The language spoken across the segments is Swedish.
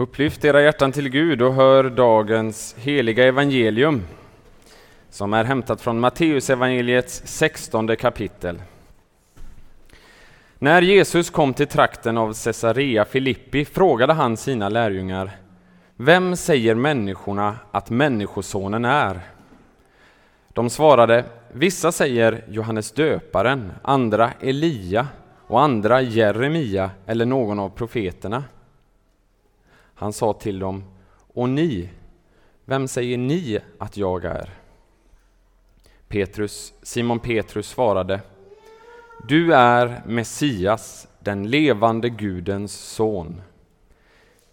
Upplyft era hjärtan till Gud och hör dagens heliga evangelium som är hämtat från Matteusevangeliets sextonde kapitel. När Jesus kom till trakten av Caesarea Filippi frågade han sina lärjungar Vem säger människorna att Människosonen är? De svarade Vissa säger Johannes döparen, andra Elia och andra Jeremia eller någon av profeterna. Han sa till dem, och ni, vem säger ni att jag är? Petrus, Simon Petrus svarade, du är Messias, den levande Gudens son.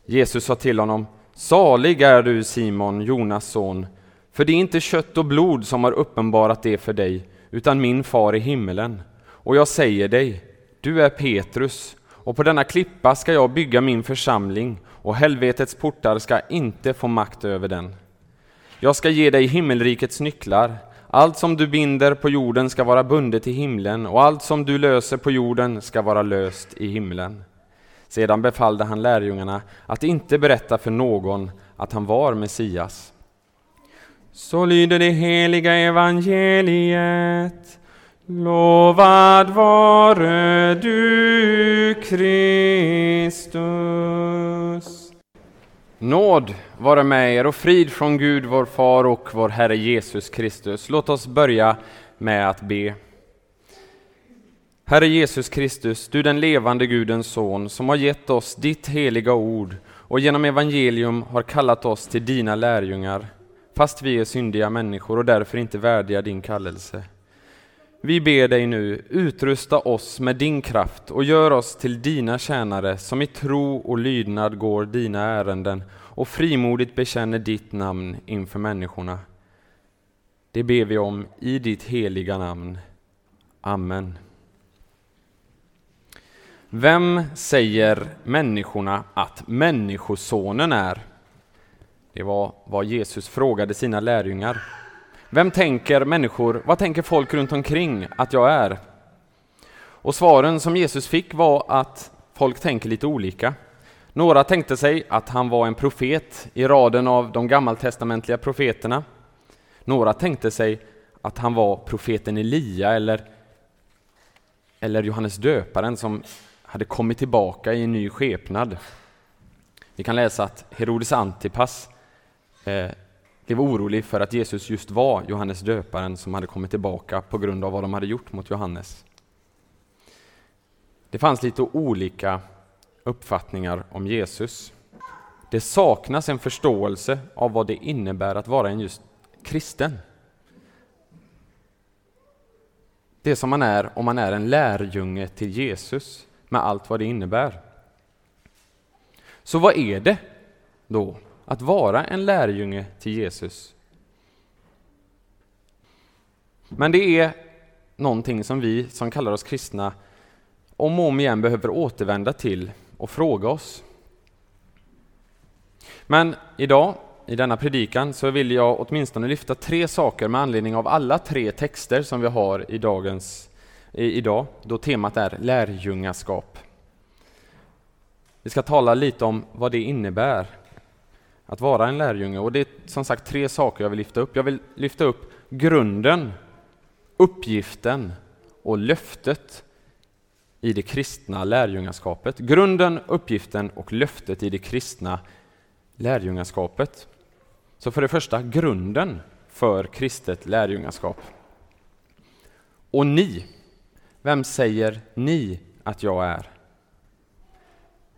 Jesus sa till honom, salig är du Simon, Jonas son, för det är inte kött och blod som har uppenbarat det för dig, utan min far i himmelen. Och jag säger dig, du är Petrus, och på denna klippa ska jag bygga min församling, och helvetets portar ska inte få makt över den. Jag ska ge dig himmelrikets nycklar. Allt som du binder på jorden ska vara bundet i himlen, och allt som du löser på jorden ska vara löst i himlen. Sedan befallde han lärjungarna att inte berätta för någon att han var Messias. Så lyder det heliga evangeliet. Lovad vare du, Kristus. Nåd vare med er och frid från Gud, vår Far och vår Herre Jesus Kristus. Låt oss börja med att be. Herre Jesus Kristus, du den levande Gudens son, som har gett oss ditt heliga ord och genom evangelium har kallat oss till dina lärjungar, fast vi är syndiga människor och därför inte värdiga din kallelse. Vi ber dig nu, utrusta oss med din kraft och gör oss till dina tjänare som i tro och lydnad går dina ärenden och frimodigt bekänner ditt namn inför människorna. Det ber vi om i ditt heliga namn. Amen. Vem säger människorna att Människosonen är? Det var vad Jesus frågade sina lärjungar. Vem tänker människor, vad tänker folk runt omkring att jag är? Och svaren som Jesus fick var att folk tänker lite olika. Några tänkte sig att han var en profet i raden av de gammaltestamentliga profeterna. Några tänkte sig att han var profeten Elia eller, eller Johannes döparen som hade kommit tillbaka i en ny skepnad. Vi kan läsa att Herodes Antipas eh, blev orolig för att Jesus just var Johannes döparen som hade kommit tillbaka på grund av vad de hade gjort mot Johannes. Det fanns lite olika uppfattningar om Jesus. Det saknas en förståelse av vad det innebär att vara en just kristen. Det som man är om man är en lärjunge till Jesus med allt vad det innebär. Så vad är det då att vara en lärjunge till Jesus. Men det är någonting som vi som kallar oss kristna om och om igen behöver återvända till och fråga oss. Men idag, i denna predikan, så vill jag åtminstone lyfta tre saker med anledning av alla tre texter som vi har i dagens, i, idag, då temat är lärjungaskap. Vi ska tala lite om vad det innebär att vara en lärjunge. Och det är som sagt tre saker jag vill lyfta upp. Jag vill lyfta upp grunden, uppgiften och löftet i det kristna lärjungaskapet. Grunden, uppgiften och löftet i det kristna lärjungaskapet. Så för det första, grunden för kristet lärjungaskap. Och ni, vem säger ni att jag är?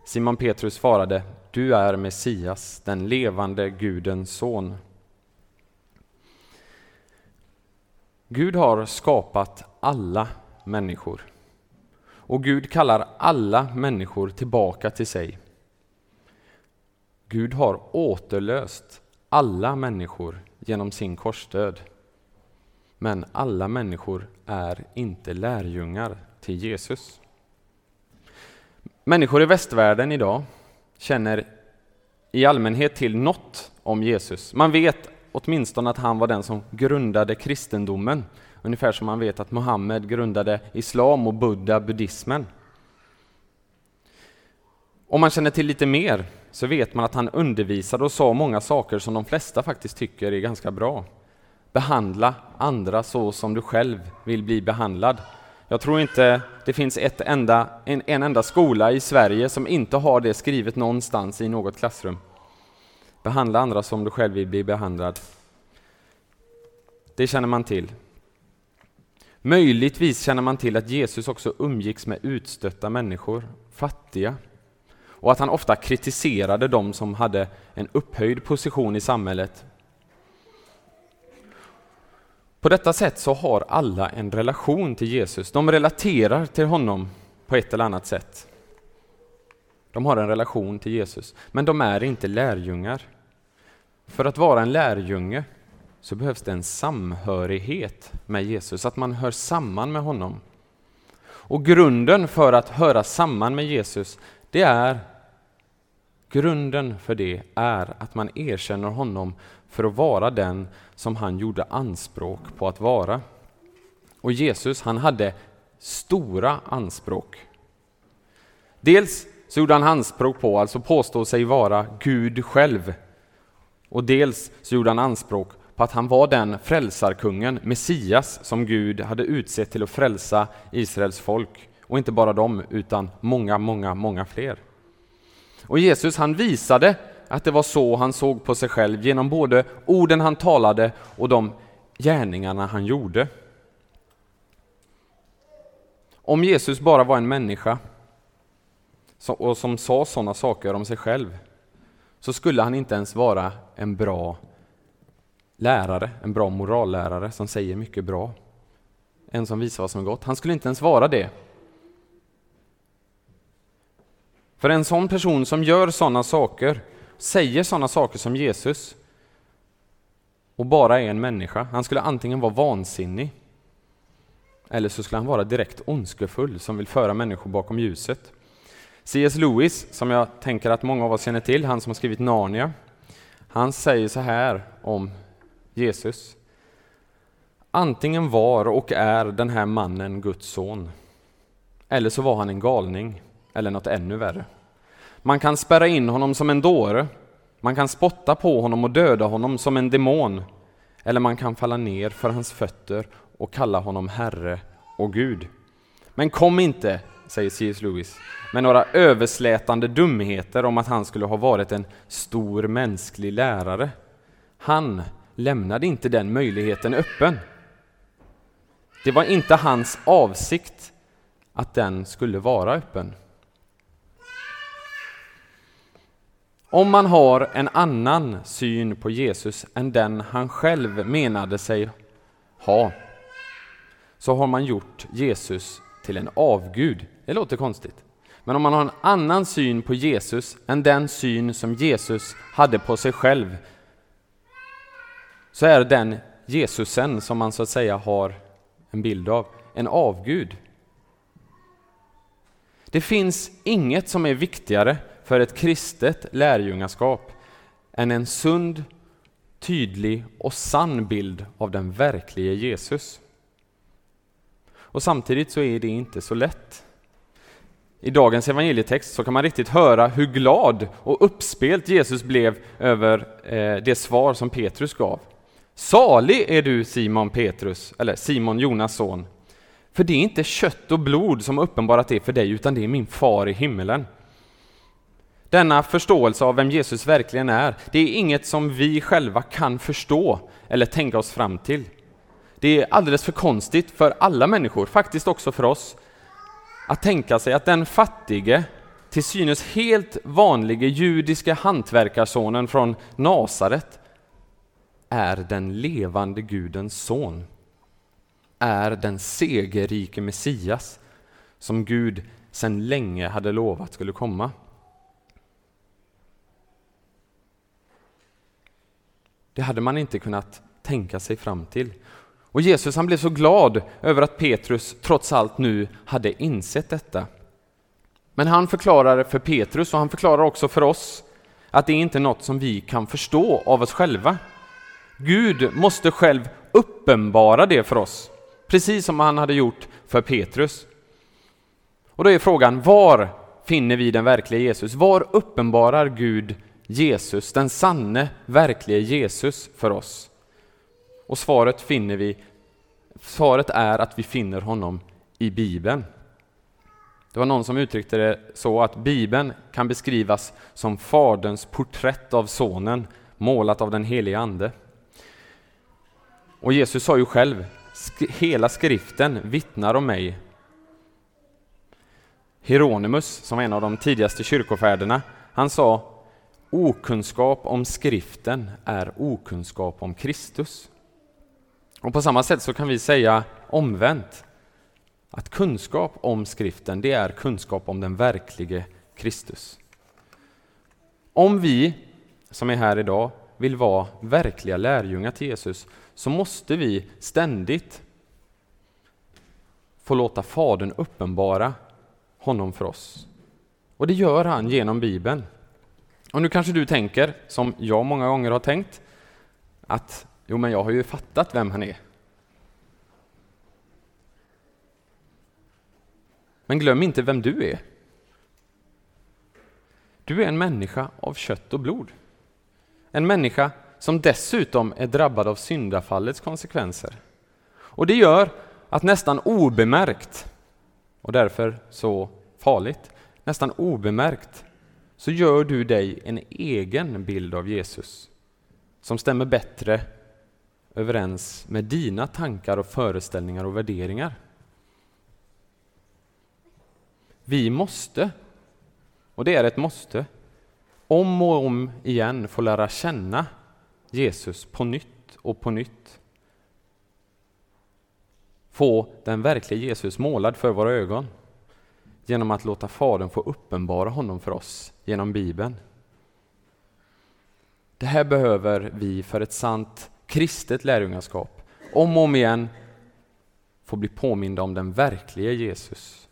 Simon Petrus svarade, du är Messias, den levande Gudens son. Gud har skapat alla människor. Och Gud kallar alla människor tillbaka till sig. Gud har återlöst alla människor genom sin korsdöd. Men alla människor är inte lärjungar till Jesus. Människor i västvärlden idag känner i allmänhet till något om Jesus. Man vet åtminstone att han var den som grundade kristendomen, ungefär som man vet att Muhammed grundade islam och Buddha buddhismen. Om man känner till lite mer så vet man att han undervisade och sa många saker som de flesta faktiskt tycker är ganska bra. Behandla andra så som du själv vill bli behandlad. Jag tror inte det finns ett enda, en, en enda skola i Sverige som inte har det skrivet någonstans i något klassrum. Behandla andra som du själv vill bli behandlad. Det känner man till. Möjligtvis känner man till att Jesus också umgicks med utstötta människor, fattiga, och att han ofta kritiserade dem som hade en upphöjd position i samhället. På detta sätt så har alla en relation till Jesus. De relaterar till honom på ett eller annat sätt. De har en relation till Jesus, men de är inte lärjungar. För att vara en lärjunge så behövs det en samhörighet med Jesus, att man hör samman med honom. Och grunden för att höra samman med Jesus, det är grunden för det är att man erkänner honom för att vara den som han gjorde anspråk på att vara. Och Jesus, han hade stora anspråk. Dels så gjorde han anspråk på, alltså påstå sig vara Gud själv. Och dels så gjorde han anspråk på att han var den frälsarkungen, Messias, som Gud hade utsett till att frälsa Israels folk. Och inte bara dem, utan många, många, många fler. Och Jesus han visade att det var så han såg på sig själv genom både orden han talade och de gärningarna han gjorde. Om Jesus bara var en människa och som sa sådana saker om sig själv så skulle han inte ens vara en bra lärare, en bra morallärare som säger mycket bra. En som visar vad som är gott. Han skulle inte ens vara det. För en sån person som gör sådana saker, säger sådana saker som Jesus, och bara är en människa, han skulle antingen vara vansinnig, eller så skulle han vara direkt ondskefull som vill föra människor bakom ljuset. C.S. Lewis, som jag tänker att många av oss känner till, han som har skrivit Narnia, han säger så här om Jesus. Antingen var och är den här mannen Guds son, eller så var han en galning, eller något ännu värre. Man kan spärra in honom som en dåre, man kan spotta på honom och döda honom som en demon, eller man kan falla ner för hans fötter och kalla honom Herre och Gud. Men kom inte, säger C.S. Lewis, med några överslätande dumheter om att han skulle ha varit en stor mänsklig lärare. Han lämnade inte den möjligheten öppen. Det var inte hans avsikt att den skulle vara öppen. Om man har en annan syn på Jesus än den han själv menade sig ha, så har man gjort Jesus till en avgud. Det låter konstigt. Men om man har en annan syn på Jesus än den syn som Jesus hade på sig själv, så är den Jesusen som man så att säga har en bild av, en avgud. Det finns inget som är viktigare för ett kristet lärjungaskap än en sund, tydlig och sann bild av den verklige Jesus. Och samtidigt så är det inte så lätt. I dagens evangelietext så kan man riktigt höra hur glad och uppspelt Jesus blev över eh, det svar som Petrus gav. Salig är du Simon Petrus, eller Simon Jonas son. För det är inte kött och blod som uppenbarat det för dig, utan det är min far i himmelen. Denna förståelse av vem Jesus verkligen är, det är inget som vi själva kan förstå eller tänka oss fram till. Det är alldeles för konstigt för alla människor, faktiskt också för oss, att tänka sig att den fattige, till synes helt vanlige judiska hantverkarsonen från Nasaret är den levande Gudens son, är den segerrike Messias som Gud sedan länge hade lovat skulle komma. Det hade man inte kunnat tänka sig fram till. Och Jesus han blev så glad över att Petrus trots allt nu hade insett detta. Men han förklarar för Petrus och han förklarar också för oss att det är inte något som vi kan förstå av oss själva. Gud måste själv uppenbara det för oss, precis som han hade gjort för Petrus. Och då är frågan, var finner vi den verkliga Jesus? Var uppenbarar Gud Jesus, den sanne, verkliga Jesus för oss? Och svaret finner vi, svaret är att vi finner honom i Bibeln. Det var någon som uttryckte det så att Bibeln kan beskrivas som Faderns porträtt av Sonen, målat av den helige Ande. Och Jesus sa ju själv, hela skriften vittnar om mig. Hieronymus, som var en av de tidigaste kyrkofäderna, han sa okunskap om skriften är okunskap om Kristus. Och på samma sätt så kan vi säga omvänt, att kunskap om skriften, det är kunskap om den verklige Kristus. Om vi som är här idag vill vara verkliga lärjungar till Jesus så måste vi ständigt få låta Fadern uppenbara honom för oss. Och det gör han genom Bibeln. Och nu kanske du tänker, som jag många gånger har tänkt, att jo, men jag har ju fattat vem han är. Men glöm inte vem du är. Du är en människa av kött och blod. En människa som dessutom är drabbad av syndafallets konsekvenser. Och det gör att nästan obemärkt, och därför så farligt, nästan obemärkt så gör du dig en egen bild av Jesus som stämmer bättre överens med dina tankar och föreställningar och värderingar. Vi måste, och det är ett måste, om och om igen få lära känna Jesus på nytt och på nytt. Få den verkliga Jesus målad för våra ögon genom att låta Fadern få uppenbara honom för oss genom Bibeln. Det här behöver vi för ett sant kristet lärjungaskap. Om och om igen få bli påminda om den verkliga Jesus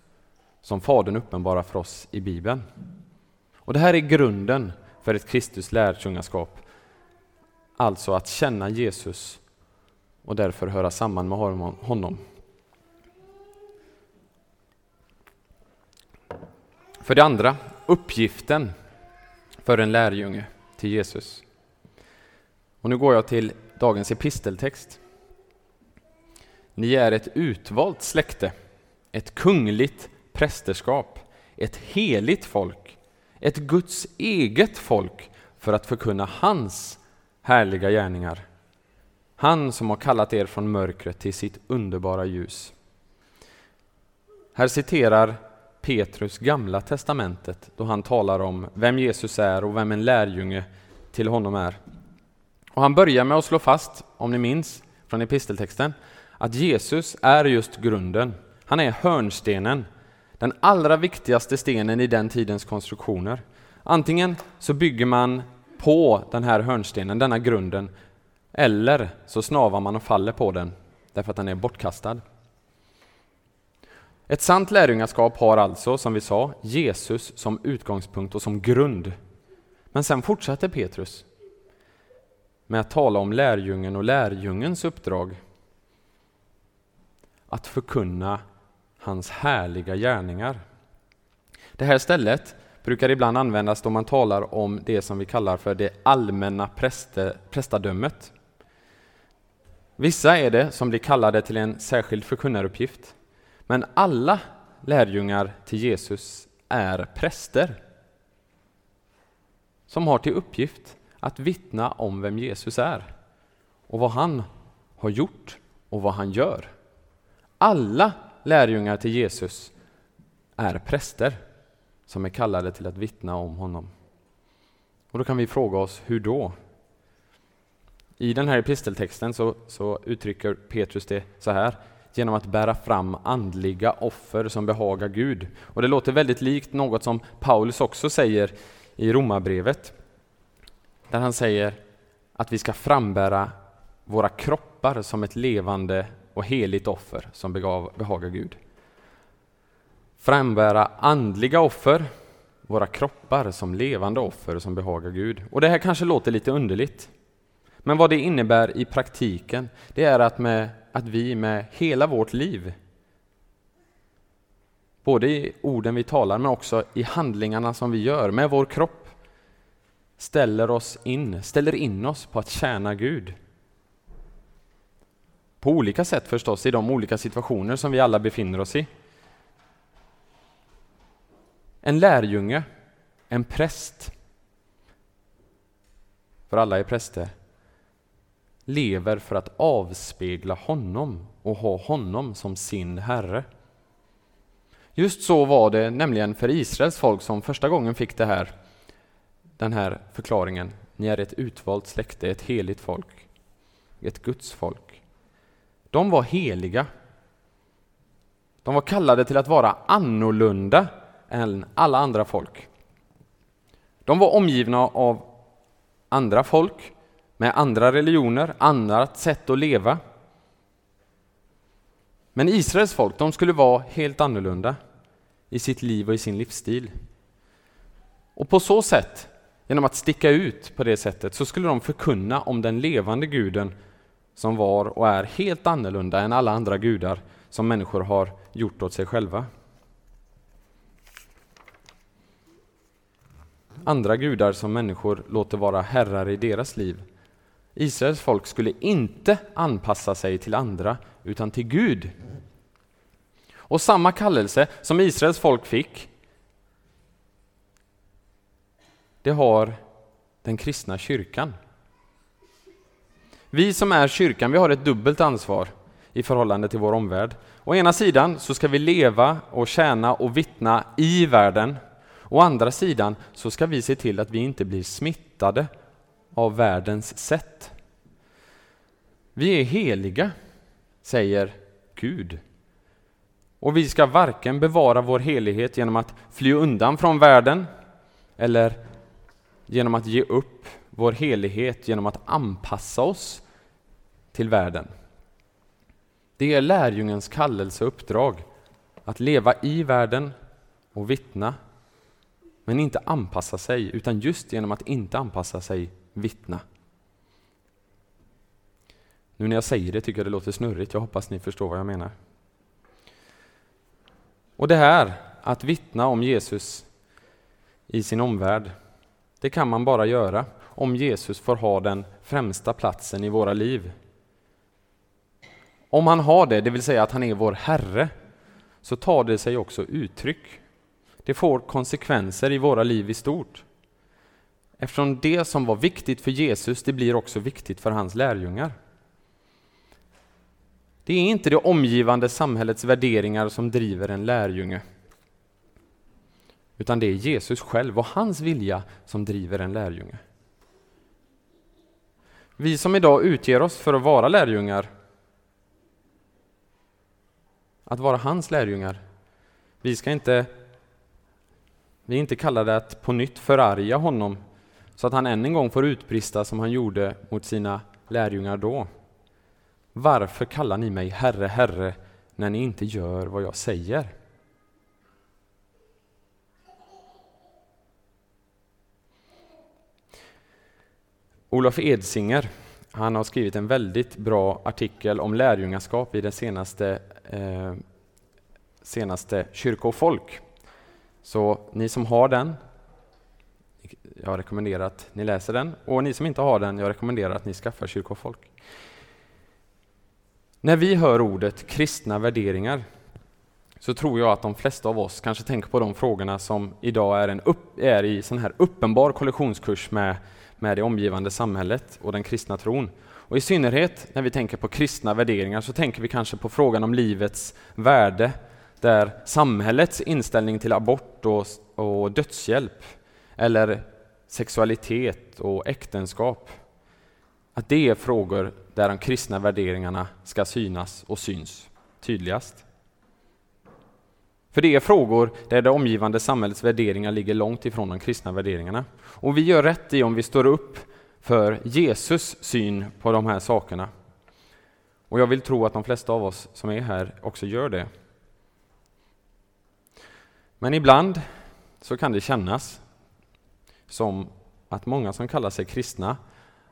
som Fadern uppenbarar för oss i Bibeln. Och Det här är grunden för ett kristus lärjungaskap. Alltså att känna Jesus och därför höra samman med honom. För det andra, uppgiften för en lärjunge till Jesus. Och nu går jag till dagens episteltext. Ni är ett utvalt släkte, ett kungligt prästerskap, ett heligt folk, ett Guds eget folk för att förkunna hans härliga gärningar. Han som har kallat er från mörkret till sitt underbara ljus. Här citerar Petrus Gamla testamentet då han talar om vem Jesus är och vem en lärjunge till honom är. Och han börjar med att slå fast, om ni minns från episteltexten, att Jesus är just grunden. Han är hörnstenen, den allra viktigaste stenen i den tidens konstruktioner. Antingen så bygger man på den här hörnstenen, denna grunden, eller så snavar man och faller på den därför att den är bortkastad. Ett sant lärjungaskap har alltså, som vi sa, Jesus som utgångspunkt och som grund. Men sen fortsätter Petrus med att tala om lärjungen och lärjungens uppdrag. Att förkunna hans härliga gärningar. Det här stället brukar ibland användas då man talar om det som vi kallar för det allmänna präste, prästadömet. Vissa är det som blir kallade till en särskild förkunnaruppgift. Men alla lärjungar till Jesus är präster som har till uppgift att vittna om vem Jesus är och vad han har gjort och vad han gör. Alla lärjungar till Jesus är präster som är kallade till att vittna om honom. Och då kan vi fråga oss, hur då? I den här episteltexten så, så uttrycker Petrus det så här genom att bära fram andliga offer som behagar Gud. Och Det låter väldigt likt något som Paulus också säger i Romarbrevet. Där han säger att vi ska frambära våra kroppar som ett levande och heligt offer som behagar Gud. Frambära andliga offer, våra kroppar som levande offer som behagar Gud. Och Det här kanske låter lite underligt. Men vad det innebär i praktiken, det är att, med, att vi med hela vårt liv, både i orden vi talar men också i handlingarna som vi gör med vår kropp, ställer oss in, ställer in oss på att tjäna Gud. På olika sätt förstås, i de olika situationer som vi alla befinner oss i. En lärjunge, en präst, för alla är präster, lever för att avspegla honom och ha honom som sin Herre. Just så var det nämligen för Israels folk som första gången fick det här, den här förklaringen. Ni är ett utvalt släkte, ett heligt folk, ett Guds folk. De var heliga. De var kallade till att vara annorlunda än alla andra folk. De var omgivna av andra folk med andra religioner, annat sätt att leva. Men Israels folk, de skulle vara helt annorlunda i sitt liv och i sin livsstil. Och på så sätt, genom att sticka ut på det sättet, så skulle de förkunna om den levande guden som var och är helt annorlunda än alla andra gudar som människor har gjort åt sig själva. Andra gudar som människor låter vara herrar i deras liv. Israels folk skulle inte anpassa sig till andra, utan till Gud. Och samma kallelse som Israels folk fick, det har den kristna kyrkan. Vi som är kyrkan, vi har ett dubbelt ansvar i förhållande till vår omvärld. Å ena sidan så ska vi leva och tjäna och vittna i världen. Å andra sidan så ska vi se till att vi inte blir smittade av världens sätt. Vi är heliga, säger Gud. Och vi ska varken bevara vår helighet genom att fly undan från världen eller genom att ge upp vår helighet genom att anpassa oss till världen. Det är lärjungens kallelse och uppdrag att leva i världen och vittna, men inte anpassa sig, utan just genom att inte anpassa sig vittna. Nu när jag säger det tycker jag det låter snurrigt, jag hoppas ni förstår vad jag menar. Och det här, att vittna om Jesus i sin omvärld, det kan man bara göra om Jesus får ha den främsta platsen i våra liv. Om han har det, det vill säga att han är vår Herre, så tar det sig också uttryck. Det får konsekvenser i våra liv i stort. Eftersom det som var viktigt för Jesus, det blir också viktigt för hans lärjungar. Det är inte det omgivande samhällets värderingar som driver en lärjunge. Utan det är Jesus själv och hans vilja som driver en lärjunge. Vi som idag utger oss för att vara lärjungar, att vara hans lärjungar, vi ska inte vi är inte kallade att på nytt förarga honom så att han än en gång får utbrista som han gjorde mot sina lärjungar då. Varför kallar ni mig Herre, Herre, när ni inte gör vad jag säger? Olof Edsinger han har skrivit en väldigt bra artikel om lärjungaskap i den senaste, eh, senaste Kyrka och folk. Så ni som har den, jag rekommenderar att ni läser den. Och ni som inte har den, jag rekommenderar att ni skaffar kyrkofolk. När vi hör ordet kristna värderingar så tror jag att de flesta av oss kanske tänker på de frågorna som idag är, en upp, är i sån här uppenbar kollisionskurs med, med det omgivande samhället och den kristna tron. Och I synnerhet när vi tänker på kristna värderingar så tänker vi kanske på frågan om livets värde, där samhällets inställning till abort och, och dödshjälp eller sexualitet och äktenskap att det är frågor där de kristna värderingarna ska synas och syns tydligast. För det är frågor där det omgivande samhällets värderingar ligger långt ifrån de kristna värderingarna. Och vi gör rätt i om vi står upp för Jesus syn på de här sakerna. Och jag vill tro att de flesta av oss som är här också gör det. Men ibland så kan det kännas som att många som kallar sig kristna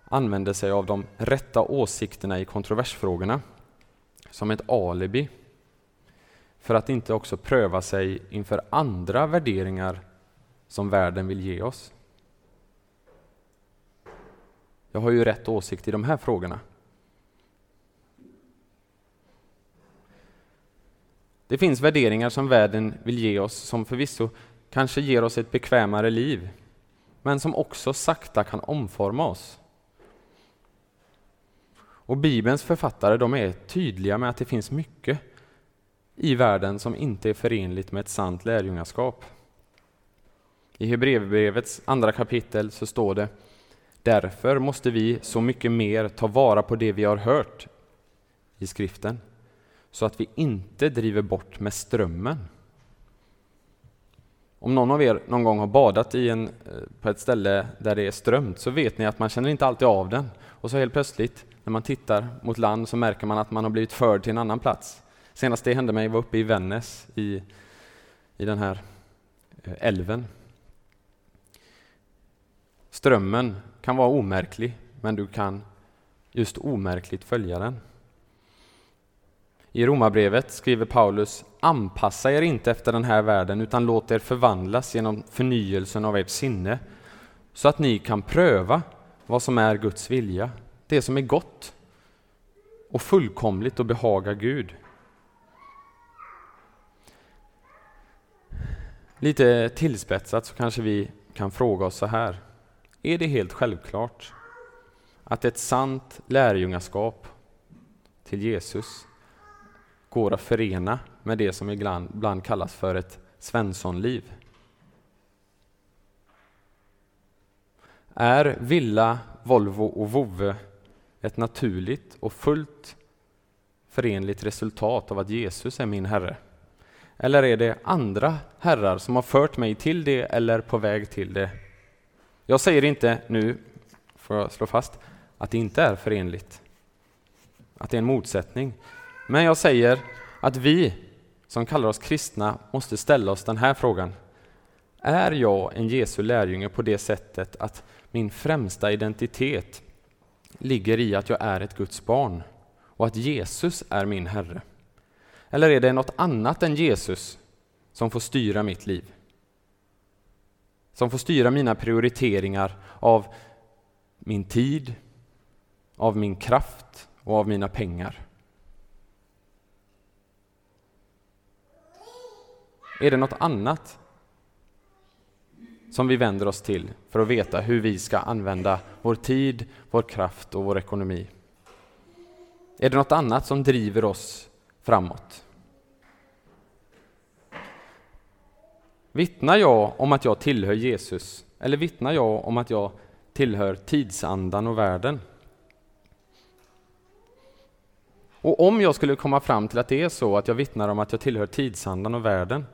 använder sig av de rätta åsikterna i kontroversfrågorna som ett alibi för att inte också pröva sig inför andra värderingar som världen vill ge oss? Jag har ju rätt åsikt i de här frågorna. Det finns värderingar som världen vill ge oss som förvisso kanske ger oss ett bekvämare liv, men som också sakta kan omforma oss. Och Bibelns författare de är tydliga med att det finns mycket i världen som inte är förenligt med ett sant lärjungaskap. I Hebreerbrevets andra kapitel så står det Därför måste vi så mycket mer ta vara på det vi har hört i skriften, så att vi inte driver bort med strömmen. Om någon av er någon gång har badat i en, eh, på ett ställe där det är strömt så vet ni att man känner inte alltid av den. Och så helt plötsligt när man tittar mot land så märker man att man har blivit förd till en annan plats. Senast det hände mig var uppe i Vännäs i, i den här eh, älven. Strömmen kan vara omärklig, men du kan just omärkligt följa den. I Romarbrevet skriver Paulus Anpassa er inte efter den här världen utan låt er förvandlas genom förnyelsen av ert sinne så att ni kan pröva vad som är Guds vilja, det som är gott och fullkomligt och behaga Gud. Lite tillspetsat så kanske vi kan fråga oss så här. Är det helt självklart att ett sant lärjungaskap till Jesus går att förena med det som ibland kallas för ett Svenssonliv? Är villa, Volvo och vovve ett naturligt och fullt förenligt resultat av att Jesus är min Herre? Eller är det andra herrar som har fört mig till det eller på väg till det? Jag säger inte nu, får jag slå fast, att det inte är förenligt, att det är en motsättning. Men jag säger att vi som kallar oss kristna måste ställa oss den här frågan. Är jag en Jesu lärjunge på det sättet att min främsta identitet ligger i att jag är ett Guds barn och att Jesus är min Herre? Eller är det något annat än Jesus som får styra mitt liv? Som får styra mina prioriteringar av min tid, av min kraft och av mina pengar? Är det något annat som vi vänder oss till för att veta hur vi ska använda vår tid, vår kraft och vår ekonomi? Är det något annat som driver oss framåt? Vittnar jag om att jag tillhör Jesus? Eller vittnar jag om att jag tillhör tidsandan och världen? Och om jag skulle komma fram till att det är så att jag vittnar om att jag tillhör tidsandan och världen,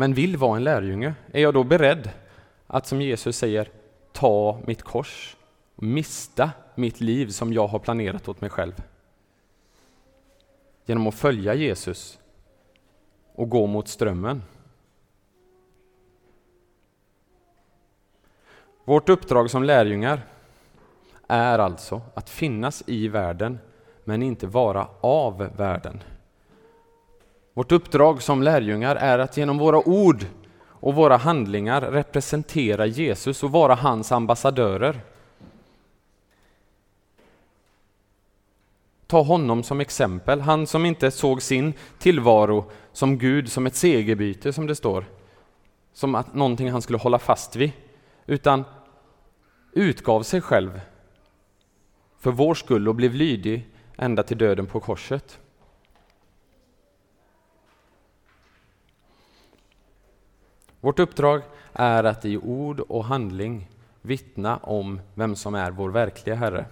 men vill vara en lärjunge, är jag då beredd att som Jesus säger ta mitt kors och mista mitt liv som jag har planerat åt mig själv? Genom att följa Jesus och gå mot strömmen. Vårt uppdrag som lärjungar är alltså att finnas i världen, men inte vara av världen. Vårt uppdrag som lärjungar är att genom våra ord och våra handlingar representera Jesus och vara hans ambassadörer. Ta honom som exempel, han som inte såg sin tillvaro som Gud, som ett segerbyte som det står, som att någonting han skulle hålla fast vid, utan utgav sig själv för vår skull och blev lydig ända till döden på korset. Vårt uppdrag är att i ord och handling vittna om vem som är vår verkliga Herre.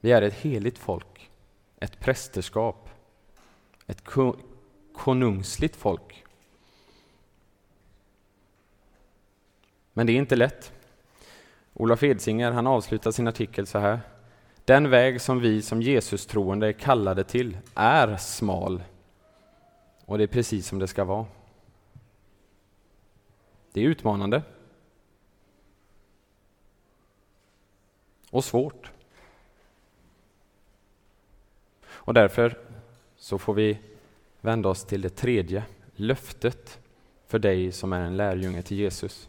Vi är ett heligt folk, ett prästerskap, ett konungsligt folk. Men det är inte lätt. Olof Edsinger han avslutar sin artikel så här. Den väg som vi som Jesus-troende är kallade till är smal. Och det är precis som det ska vara. Det är utmanande. Och svårt. Och därför så får vi vända oss till det tredje, löftet för dig som är en lärjunge till Jesus.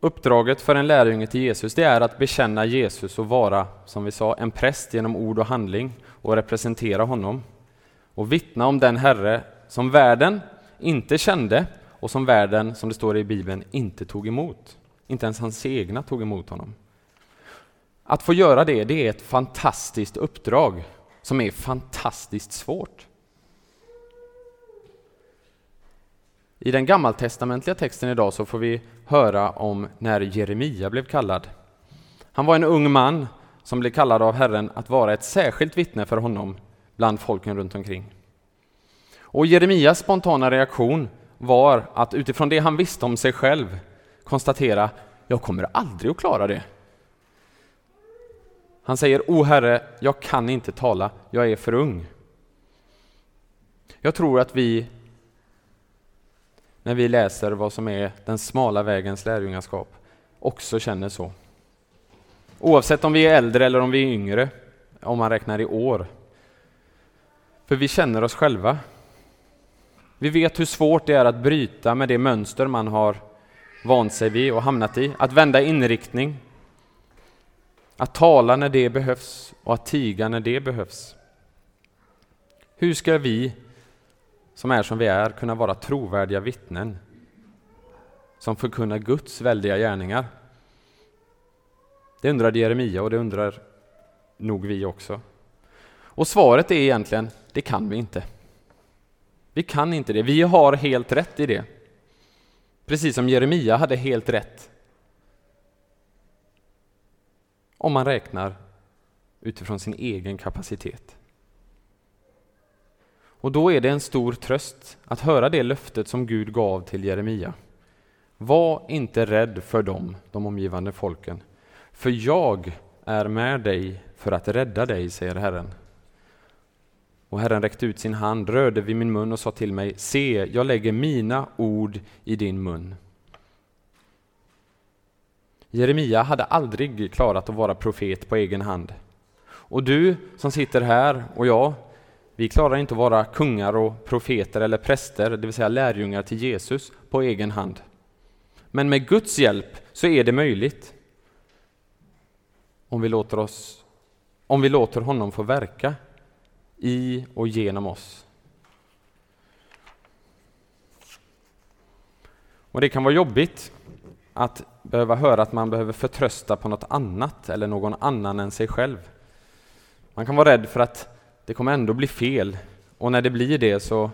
Uppdraget för en lärjunge till Jesus det är att bekänna Jesus och vara, som vi sa, en präst genom ord och handling och representera honom. Och vittna om den Herre som världen inte kände och som världen, som det står i Bibeln, inte tog emot. Inte ens hans egna tog emot honom. Att få göra det, det är ett fantastiskt uppdrag som är fantastiskt svårt. I den gammaltestamentliga texten idag så får vi höra om när Jeremia blev kallad. Han var en ung man som blev kallad av Herren att vara ett särskilt vittne för honom bland folken runt omkring. Och Jeremias spontana reaktion var att utifrån det han visste om sig själv konstatera, jag kommer aldrig att klara det. Han säger, O Herre, jag kan inte tala, jag är för ung. Jag tror att vi när vi läser vad som är den smala vägens lärjungaskap också känner så. Oavsett om vi är äldre eller om vi är yngre, om man räknar i år. För vi känner oss själva. Vi vet hur svårt det är att bryta med det mönster man har vant sig vid och hamnat i, att vända inriktning, att tala när det behövs och att tiga när det behövs. Hur ska vi som är som vi är, kunna vara trovärdiga vittnen som förkunnar Guds väldiga gärningar. Det undrade Jeremia och det undrar nog vi också. Och svaret är egentligen, det kan vi inte. Vi kan inte det. Vi har helt rätt i det. Precis som Jeremia hade helt rätt. Om man räknar utifrån sin egen kapacitet. Och då är det en stor tröst att höra det löftet som Gud gav till Jeremia. Var inte rädd för dem, de omgivande folken, för jag är med dig för att rädda dig, säger Herren. Och Herren räckte ut sin hand, rörde vid min mun och sa till mig, se, jag lägger mina ord i din mun. Jeremia hade aldrig klarat att vara profet på egen hand. Och du som sitter här och jag, vi klarar inte att vara kungar och profeter eller präster, det vill säga lärjungar till Jesus, på egen hand. Men med Guds hjälp så är det möjligt. Om vi låter, oss, om vi låter honom få verka i och genom oss. Och Det kan vara jobbigt att behöva höra att man behöver förtrösta på något annat eller någon annan än sig själv. Man kan vara rädd för att det kommer ändå bli fel. Och när det blir det, så,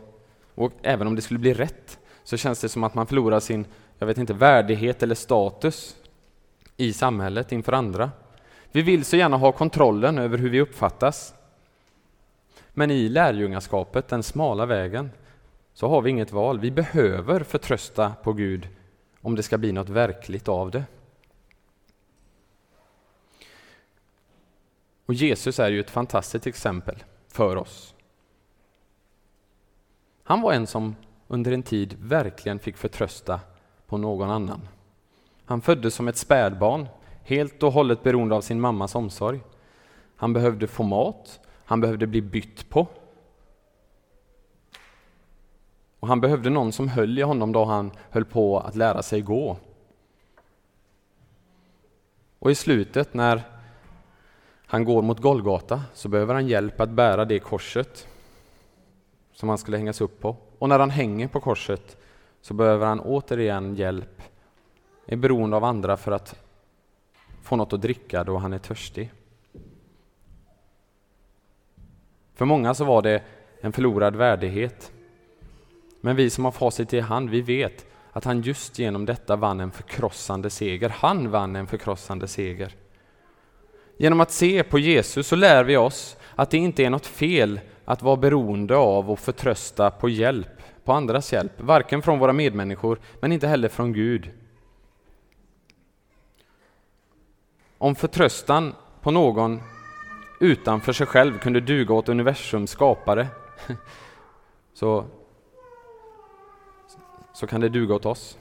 och även om det skulle bli rätt, så känns det som att man förlorar sin, jag vet inte, värdighet eller status i samhället inför andra. Vi vill så gärna ha kontrollen över hur vi uppfattas. Men i lärjungaskapet, den smala vägen, så har vi inget val. Vi behöver förtrösta på Gud om det ska bli något verkligt av det. Och Jesus är ju ett fantastiskt exempel för oss. Han var en som under en tid verkligen fick förtrösta på någon annan. Han föddes som ett spädbarn, helt och hållet beroende av sin mammas omsorg. Han behövde få mat, han behövde bli bytt på. Och han behövde någon som höll i honom då han höll på att lära sig gå. Och i slutet när han går mot Golgata så behöver han hjälp att bära det korset som han skulle hängas upp på. Och när han hänger på korset så behöver han återigen hjälp, är beroende av andra för att få något att dricka då han är törstig. För många så var det en förlorad värdighet. Men vi som har facit i hand, vi vet att han just genom detta vann en förkrossande seger. Han vann en förkrossande seger. Genom att se på Jesus så lär vi oss att det inte är något fel att vara beroende av och förtrösta på hjälp, på andras hjälp, varken från våra medmänniskor men inte heller från Gud. Om förtröstan på någon utanför sig själv kunde duga åt universums skapare så, så kan det duga åt oss.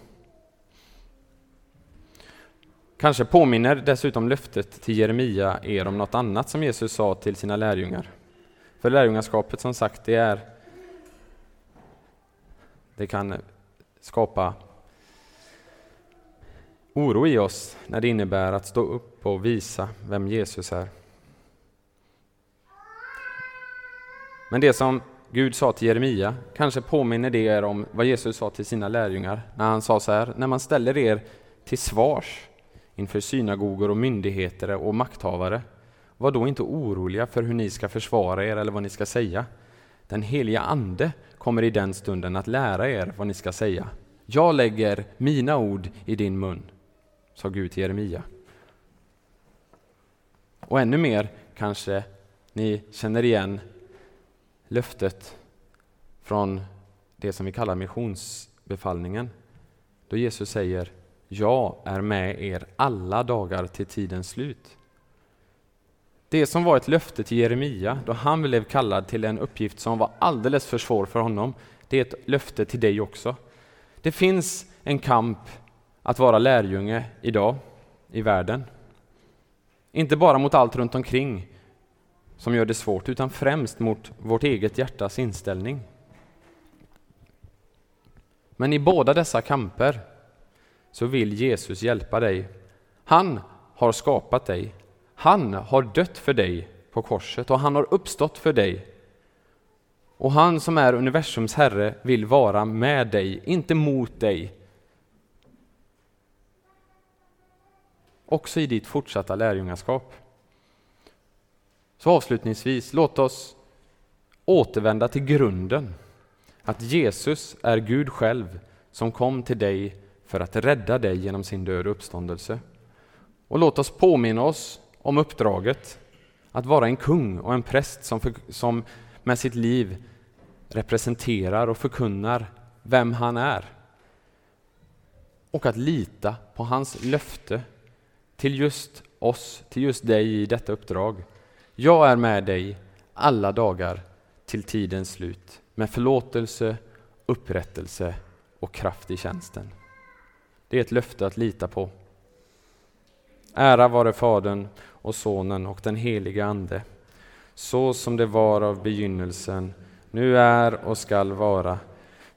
Kanske påminner dessutom löftet till Jeremia er om något annat som Jesus sa till sina lärjungar. För lärjungaskapet som sagt, det är det kan skapa oro i oss när det innebär att stå upp och visa vem Jesus är. Men det som Gud sa till Jeremia kanske påminner det er om vad Jesus sa till sina lärjungar när han sa så här, när man ställer er till svars inför synagogor och myndigheter och makthavare, var då inte oroliga för hur ni ska försvara er eller vad ni ska säga. Den heliga Ande kommer i den stunden att lära er vad ni ska säga. Jag lägger mina ord i din mun, sa Gud till Jeremia. Och ännu mer kanske ni känner igen löftet från det som vi kallar missionsbefallningen. Då Jesus säger Jag är med er alla dagar till tidens slut. Det som var ett löfte till Jeremia då han blev kallad till en uppgift som var alldeles för svår för honom, det är ett löfte till dig också. Det finns en kamp att vara lärjunge idag i världen. Inte bara mot allt runt omkring som gör det svårt, utan främst mot vårt eget hjärtas inställning. Men i båda dessa kamper så vill Jesus hjälpa dig. Han har skapat dig. Han har dött för dig på korset och han har uppstått för dig. Och han som är universums Herre vill vara med dig, inte mot dig. Också i ditt fortsatta lärjungaskap. Så avslutningsvis, låt oss återvända till grunden. Att Jesus är Gud själv som kom till dig för att rädda dig genom sin död och uppståndelse. Och låt oss påminna oss om uppdraget att vara en kung och en präst som, för, som med sitt liv representerar och förkunnar vem han är. Och att lita på hans löfte till just oss, till just dig i detta uppdrag. Jag är med dig alla dagar till tidens slut med förlåtelse, upprättelse och kraft i tjänsten. Det är ett löfte att lita på. Ära vare Fadern och Sonen och den helige Ande, så som det var av begynnelsen, nu är och skall vara,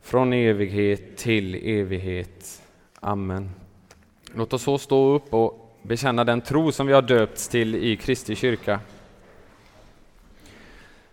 från evighet till evighet. Amen. Låt oss så stå upp och bekänna den tro som vi har döpts till i Kristi kyrka.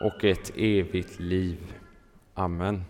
och ett evigt liv. Amen.